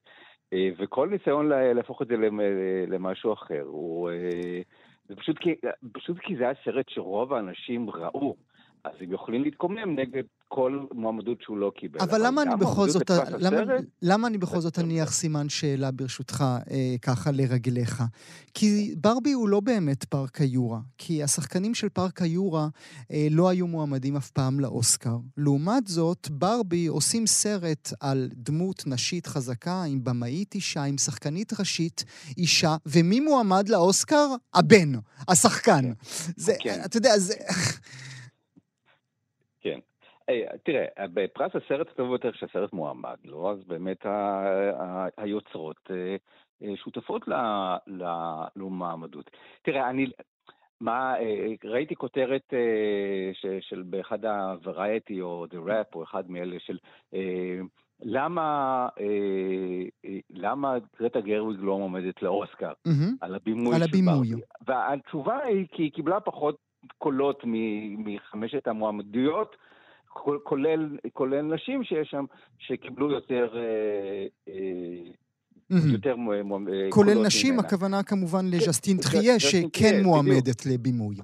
אה, וכל ניסיון להפוך את זה למשהו אחר, הוא... אה, זה פשוט כי, פשוט כי זה היה סרט שרוב האנשים ראו, אז הם יכולים להתקומם נגד כל מועמדות שהוא לא קיבל. אבל, אבל למה אני בכל זאת, למה, למה אני בכל זאת אניח סימן שאלה ברשותך אה, ככה לרגליך? כי ברבי הוא לא באמת פארק היורה. כי השחקנים של פארק היורה אה, לא היו מועמדים אף פעם לאוסקר. לעומת זאת, ברבי עושים סרט על דמות נשית חזקה, עם במאית אישה, עם שחקנית ראשית אישה, ומי מועמד לאוסקר? הבן, השחקן. כן. זה, כן. אתה יודע, זה... כן. תראה, בפרס הסרט הטוב ביותר שהסרט מועמד לו? אז באמת היוצרות אה, אה, שותפות למעמדות. תראה, אני... מה, אה, ראיתי כותרת של באחד ה-Variety או The Rap או אחד מאלה של למה, למה גרטה גרוויג לא מועמדת לאוסקר mm-hmm. על הבימוי על הבימוי. והתשובה היא כי היא קיבלה פחות קולות מחמשת המועמדויות, כולל, כולל נשים שיש שם, שקיבלו יותר... אה, אה, יותר כולל נשים. הכוונה כמובן כן, לז'סטין טריה, שכן מועמדת לבימוי.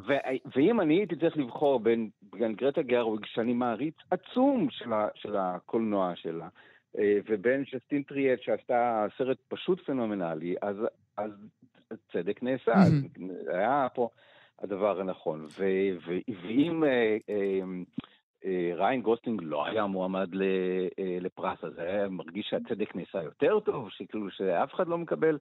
ואם אני הייתי צריך לבחור בין, בין גרטה גרוויג, שאני מעריץ עצום של, הקולנוע שלה, אה, ובין ז'סטין טריה, שעשתה סרט פשוט פנומנלי, אז, אז צדק נעשה. היה פה הדבר הנכון. ואם... אה, ריין גוסלינג לא היה מועמד אה, לפרס הזה, היה מרגיש שהצדק נעשה יותר טוב, שכאילו שאף אחד לא מקבל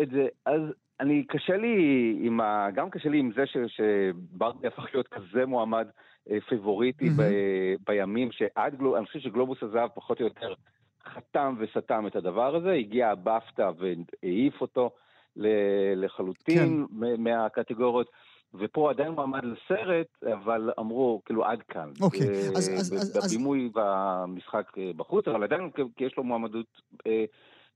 את זה. אז אני, קשה לי עם ה... גם קשה לי עם זה ש, שברבי הפך להיות כזה מועמד אה, פיבוריטי mm-hmm. ב, בימים שעד גלובוס, אני חושב שגלובוס הזהב פחות או יותר חתם וסתם את הדבר הזה, הגיע הבפטה והעיף אותו לחלוטין כן. מהקטגוריות. ופה עדיין מועמד לסרט, אבל אמרו, כאילו, עד כאן. אוקיי, אה, אז... אז... בבימוי במשחק אה, בחוץ, אבל עדיין כי יש לו מועמדות אה,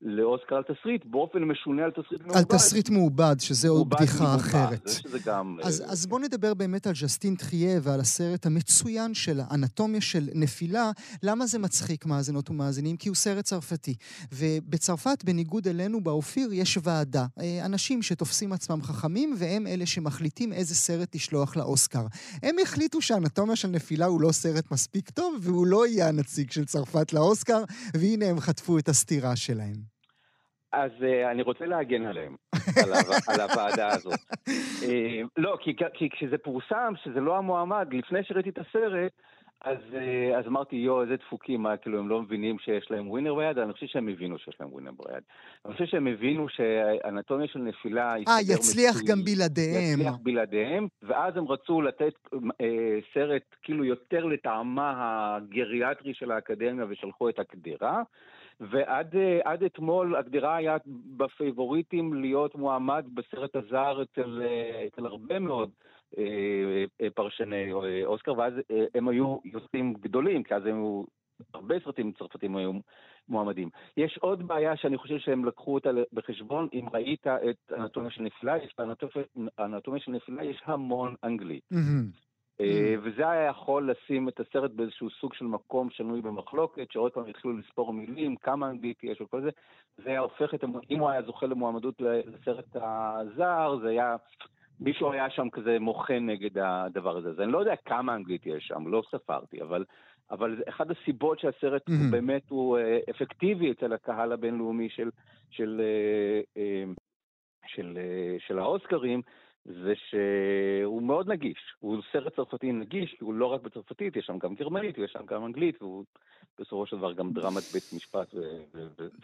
לאוסקר על תסריט, באופן משונה על תסריט מעובד. על תסריט מעובד, שזה עוד בדיחה מעובד, אחרת. שזה גם... אז, אז בואו נדבר באמת על ז'סטין טריה ועל הסרט המצוין שלה, אנטומיה של נפילה. למה זה מצחיק מאזינות ומאזינים? כי הוא סרט צרפתי. ובצרפת, בניגוד אלינו באופיר, יש ועדה. אנשים שתופסים עצמם חכמים, והם אלה שמחליטים איזה סרט לשלוח לאוסקר. הם החליטו שאנטומיה של נפילה הוא לא סרט מספיק טוב, והוא לא יהיה הנציג של צרפת לאוסקר, והנה הם חטפו את הסתירה שלהם. אז uh, אני רוצה להגן עליהם, על, ה, על הוועדה הזאת. Uh, לא, כי, כי כשזה פורסם שזה לא המועמד, לפני שראיתי את הסרט, אז, uh, אז אמרתי, יואו, איזה דפוקים, מה, כאילו, הם לא מבינים שיש להם ווינר ביד? אני חושב שהם הבינו שיש להם ווינר ביד. אני חושב שהם הבינו שאנטומיה של נפילה... אה, יצליח מצוי, גם בלעדיהם. יצליח בלעדיהם, ואז הם רצו לתת uh, סרט כאילו יותר לטעמה הגריאטרי של האקדמיה, ושלחו את הקדירה. ועד אה, אתמול הגדירה היה בפייבוריטים להיות מועמד בסרט הזר אצל, אה, אצל הרבה מאוד אה, פרשני אוסקר, ואז הם היו יוצאים גדולים, כי אז הם היו, הרבה סרטים צרפתים היו מועמדים. יש עוד בעיה שאני חושב שהם לקחו אותה בחשבון, אם ראית את אנטומיה של נפילה, יש באנטומיה של נפילה יש המון אנגלית. Mm-hmm. אה, mm. וזה היה יכול לשים את הסרט באיזשהו סוג של מקום שנוי במחלוקת, שעוד פעם התחילו לספור מילים, כמה אנגלית יש וכל זה. זה היה הופך את, אם הוא היה זוכה למועמדות לסרט הזר, זה היה, מישהו היה שם כזה מוחה נגד הדבר הזה. אז אני לא יודע כמה אנגלית יש שם, לא ספרתי, אבל, אבל אחת הסיבות שהסרט mm-hmm. הוא באמת הוא אה, אפקטיבי אצל הקהל הבינלאומי של, של, של, אה, של, של האוסקרים, זה שהוא מאוד נגיש. הוא סרט צרפתי נגיש, כי הוא לא רק בצרפתית, יש שם גם גרמנית, ויש שם גם אנגלית, והוא בסופו של דבר גם דרמת בית משפט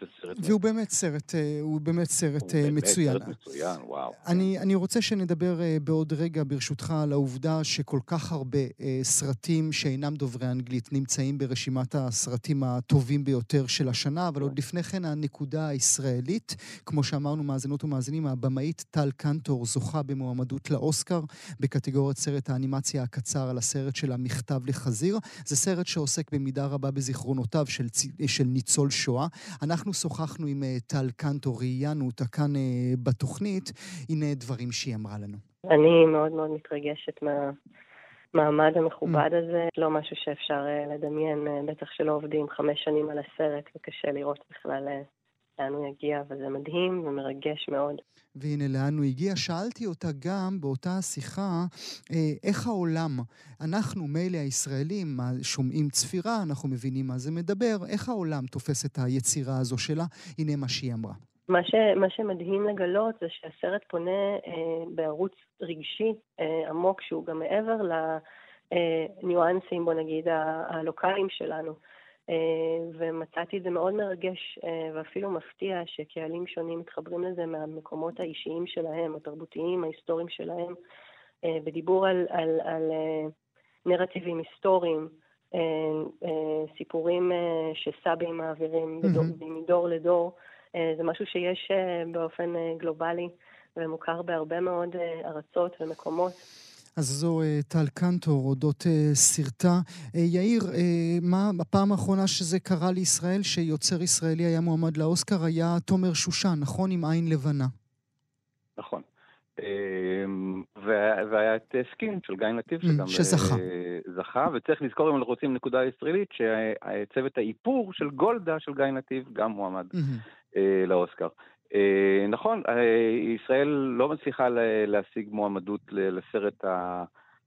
וסרט... והוא באמת סרט, אה, הוא באמת סרט הוא מצוין. הוא באמת סרט מצוין, וואו. אני, אני רוצה שנדבר אה, בעוד רגע, ברשותך, על העובדה שכל כך הרבה אה, סרטים שאינם דוברי אנגלית נמצאים ברשימת הסרטים הטובים ביותר של השנה, אבל עוד לפני כן הנקודה הישראלית, כמו שאמרנו, מאזינות ומאזינים, הבמאית טל קנטור זוכה במועמד מועמדות לאוסקר בקטגוריית סרט האנימציה הקצר על הסרט של המכתב לחזיר. זה סרט שעוסק במידה רבה בזיכרונותיו של, של ניצול שואה. אנחנו שוחחנו עם אה, טל קנטו, ראיינו אותה כאן אה, בתוכנית. הנה דברים שהיא אמרה לנו. אני מאוד מאוד מתרגשת מה... המעמד המכובד mm. הזה, לא משהו שאפשר אה, לדמיין, בטח שלא עובדים חמש שנים על הסרט וקשה לראות בכלל לאן הוא יגיע, אבל זה מדהים ומרגש מאוד. והנה לאן הוא הגיע. שאלתי אותה גם באותה שיחה, איך העולם, אנחנו מילא הישראלים שומעים צפירה, אנחנו מבינים מה זה מדבר, איך העולם תופס את היצירה הזו שלה? הנה מה שהיא אמרה. מה, ש, מה שמדהים לגלות זה שהסרט פונה אה, בערוץ רגשי אה, עמוק, שהוא גם מעבר לניואנסים, אה, בוא נגיד, הלוקאליים שלנו. אה, ומצאתי את זה מאוד מרגש אה, ואפילו מפתיע שקהלים שונים מתחברים לזה מהמקומות האישיים שלהם, התרבותיים, ההיסטוריים שלהם, אה, בדיבור על, על, על אה, נרטיבים היסטוריים. אה, אה, סיפורים אה, שסבים מעבירים mm-hmm. מדור לדור. אה, זה משהו שיש אה, באופן אה, גלובלי ומוכר בהרבה מאוד ארצות ומקומות. אז זו טל קנטור, אודות סרטה. יאיר, מה הפעם האחרונה שזה קרה לישראל, שיוצר ישראלי היה מועמד לאוסקר, היה תומר שושן, נכון? עם עין לבנה. נכון. והיה את סקין של גיא נתיב, mm, שגם שזכה. זכה, וצריך לזכור, אם אנחנו רוצים נקודה ישראלית, שצוות האיפור של גולדה של גיא נתיב גם מועמד. אה, לאוסקר. אה, נכון, אה, ישראל לא מצליחה להשיג מועמדות לסרט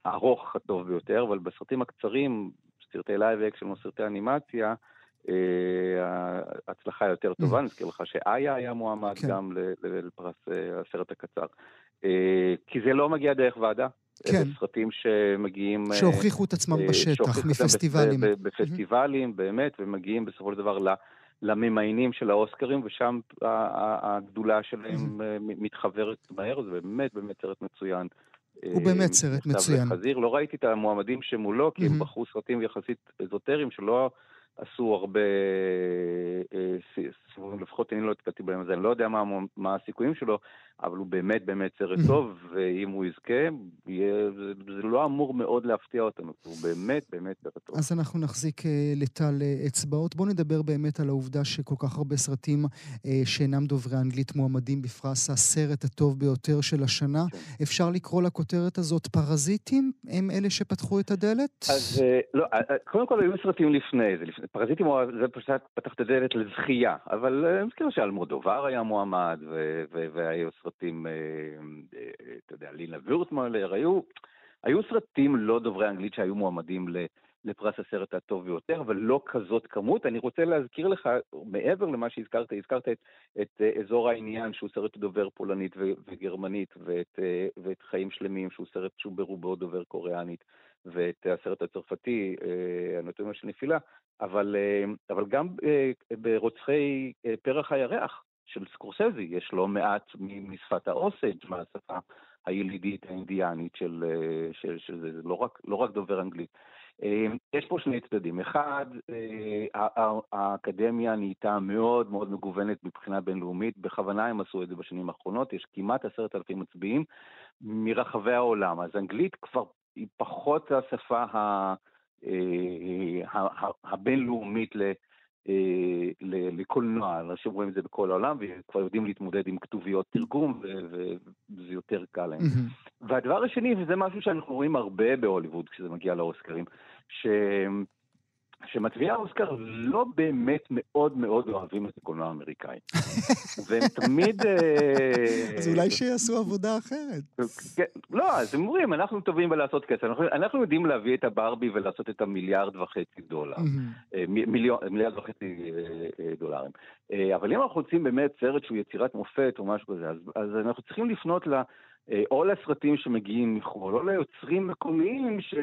הארוך הטוב ביותר, אבל בסרטים הקצרים, סרטי live action או סרטי אנימציה, ההצלחה יותר טובה. נזכיר לך שאיה היה מועמד כן. גם לפרס הסרט הקצר. כי זה לא מגיע דרך ועדה. כן. סרטים שמגיעים... שהוכיחו את עצמם בשטח, מפסטיבלים. בפסטיבלים, באמת, ומגיעים בסופו של דבר לממיינים של האוסקרים, ושם הגדולה שלהם אה, מתחברת מהר, זה באמת באמת סרט מצוין. הוא באמת סרט מצוין. לחזיר. לא ראיתי את המועמדים שמולו, כי הם בחרו סרטים יחסית אזוטריים שלא עשו הרבה אה, סיבובים, לפחות אני לא התקלתי בהם, אז אני לא יודע מה, מה הסיכויים שלו, אבל הוא באמת באמת סרט טוב, ואם הוא יזכה, יהיה, זה, זה לא אמור מאוד להפתיע אותנו, הוא באמת באמת סרט טוב. אז אנחנו נחזיק אה, לטל אה, אצבעות. בואו נדבר באמת על העובדה שכל כך הרבה סרטים אה, שאינם דוברי אנגלית מועמדים בפרס הסרט הטוב ביותר של השנה. כן. אפשר לקרוא לכותרת הזאת פרזיטים? הם אלה שפתחו את הדלת? אז לא, קודם כל היו סרטים לפני זה. פרזיטים זה פשוט פתח את הדלת לזכייה, אבל אני מזכיר שאלמודובר היה מועמד, והיו סרטים... אה, אה, אתה יודע, לינה ויורטמלר, היו, היו סרטים לא דוברי אנגלית שהיו מועמדים לפרס הסרט הטוב ביותר, אבל לא כזאת כמות. אני רוצה להזכיר לך, מעבר למה שהזכרת, הזכרת את, את אה, אזור העניין, שהוא סרט דובר פולנית וגרמנית, ואת, ואת חיים שלמים, שהוא סרט שהוא ברובו דובר קוריאנית, ואת הסרט הצרפתי, הנתונים של נפילה, אבל, אבל גם ברוצחי פרח הירח, של סקורסזי, יש לא מעט משפת האוסג' מהשפה הילידית האינדיאנית של, אה, של, של זה, זה לא רק, לא רק דובר אנגלית. אה, יש פה שני צדדים. אחד, אה, האקדמיה נהייתה מאוד מאוד מגוונת מבחינה בינלאומית, בכוונה הם עשו את זה בשנים האחרונות, יש כמעט עשרת אלפים מצביעים מרחבי העולם, אז אנגלית כבר היא פחות השפה הבינלאומית אה, לקולנוע, אנשים רואים את זה בכל העולם וכבר יודעים להתמודד עם כתוביות תרגום וזה יותר קל להם. והדבר השני, וזה משהו שאנחנו רואים הרבה בהוליווד כשזה מגיע לאוסקרים. שמצביעי האוסקר לא באמת מאוד מאוד אוהבים את הקולנוע האמריקאי. והם תמיד... אה, אז אולי שיעשו עבודה אחרת. כן, לא, אז הם אומרים, אנחנו טובים בלעשות כסף. אנחנו יודעים להביא את הברבי ולעשות את המיליארד וחצי דולר. אה, מיליארד וחצי אה, דולרים. אבל אם אנחנו רוצים באמת סרט שהוא יצירת מופת או משהו כזה, אז אנחנו צריכים לפנות או לסרטים שמגיעים מחו"ל, או ליוצרים מקומיים ש...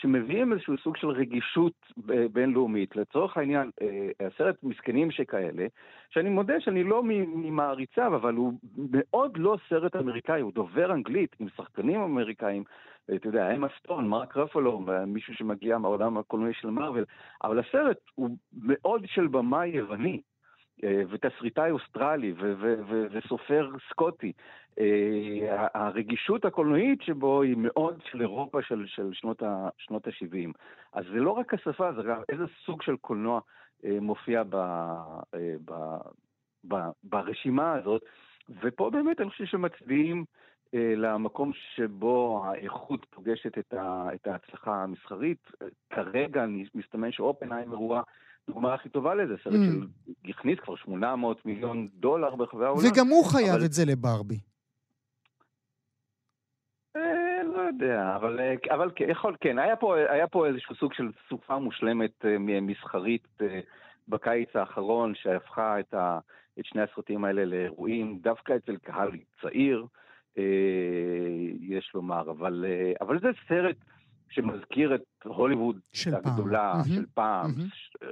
שמביאים איזשהו סוג של רגישות בינלאומית. לצורך העניין, אה, הסרט מסכנים שכאלה, שאני מודה שאני לא ממעריציו, אבל הוא מאוד לא סרט אמריקאי, הוא דובר אנגלית עם שחקנים אמריקאים, אתה יודע, אמה סטון, מרק רפלו, מישהו שמגיע מהעולם הקולנועי של מארוול, אבל הסרט הוא מאוד של במאי יווני. ותסריטאי אוסטרלי וסופר סקוטי. הרגישות הקולנועית שבו היא מאוד של אירופה של, של שנות, ה, שנות ה-70. אז זה לא רק השפה, זה גם איזה סוג של קולנוע מופיע ב, ב, ב, ברשימה הזאת. ופה באמת אני חושב שמצביעים אה, למקום שבו האיכות פוגשת את, ה, את ההצלחה המסחרית. כרגע מסתמן שאופנהיימר הוא הדוגמה הכי טובה לזה, סרט mm. שהכניס כבר 800 מיליון דולר ברחבי העולם. וגם הוא חייב אבל... את זה לברבי. אה, לא יודע, אבל, אה, אבל כן, יכול, כן, היה פה, היה פה איזשהו סוג של סופה מושלמת אה, מסחרית בקיץ האחרון, שהפכה את, ה, את שני הסרטים האלה לאירועים דווקא אצל קהל צעיר, יש לומר, אבל, אבל זה סרט שמזכיר את הוליווד של הגדולה, פעם. של פעם, mm-hmm.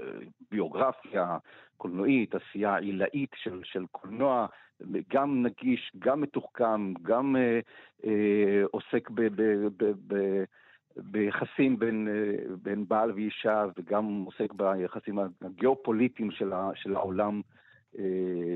ביוגרפיה קולנועית, עשייה עילאית של, של קולנוע, גם נגיש, גם מתוחכם, גם אה, אה, עוסק ב... ב, ב, ב ביחסים בין, בין בעל ואישה וגם עוסק ביחסים הגיאופוליטיים של, ה, של העולם אה,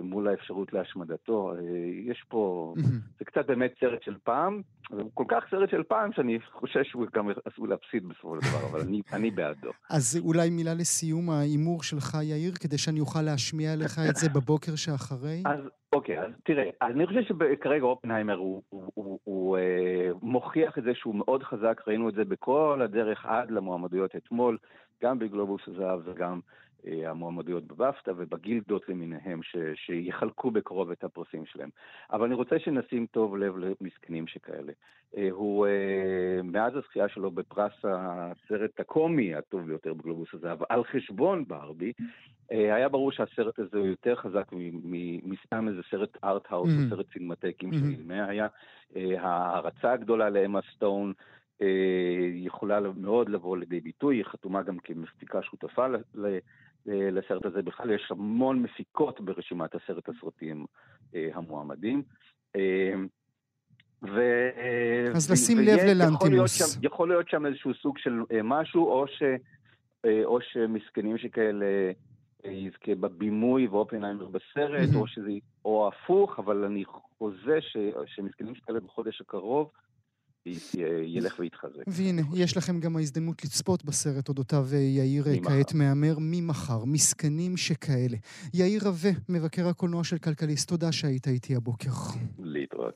מול האפשרות להשמדתו. אה, יש פה, זה קצת באמת סרט של פעם, זה כל כך סרט של פעם שאני חושש שהוא גם עשוי להפסיד בסופו של דבר, אבל אני, אני בעדו. אז אולי מילה לסיום ההימור שלך, יאיר, כדי שאני אוכל להשמיע לך את זה בבוקר שאחרי? אז אוקיי, אז תראה, אני חושב שכרגע אופנהיימר הוא, הוא, הוא, הוא, הוא אה, מוכיח את זה שהוא מאוד חזק, ראינו את זה בכל הדרך עד למועמדויות אתמול, גם בגלובוס הזהב וגם אה, המועמדויות בבפטה ובגילדות למיניהם ש, שיחלקו בקרוב את הפרסים שלהם. אבל אני רוצה שנשים טוב לב למסכנים שכאלה. אה, הוא, אה, מאז הזכייה שלו בפרס הסרט הקומי הטוב ביותר בגלובוס הזה, אבל על חשבון ברבי, היה ברור שהסרט הזה הוא יותר חזק מסתם איזה סרט ארט-האוס או mm-hmm. סרט סינמטקים mm-hmm. שנדמה היה. ההערצה הגדולה לאמה סטון, יכולה מאוד לבוא לידי ביטוי, היא חתומה גם כמפיקה שותפה אה, לסרט הזה. בכלל יש המון מפיקות ברשימת הסרט הסרטים אה, המועמדים. אה, ו... אז לשים לב ללנטימוס. יכול להיות שם איזשהו סוג של משהו, או, ש... או שמסכנים שכאלה יזכה בבימוי ואופנהיימר בסרט, או, שזה... או הפוך, אבל אני חוזה ש... שמסכנים שכאלה בחודש הקרוב ילך ויתחזק. והנה, יש לכם גם ההזדמנות לצפות בסרט אודותיו אה, יאיר אה, כעת מהמר ממחר, מסכנים שכאלה. יאיר רווה, מבקר הקולנוע של כלכליסט, תודה שהיית איתי הבוקר. להתראות.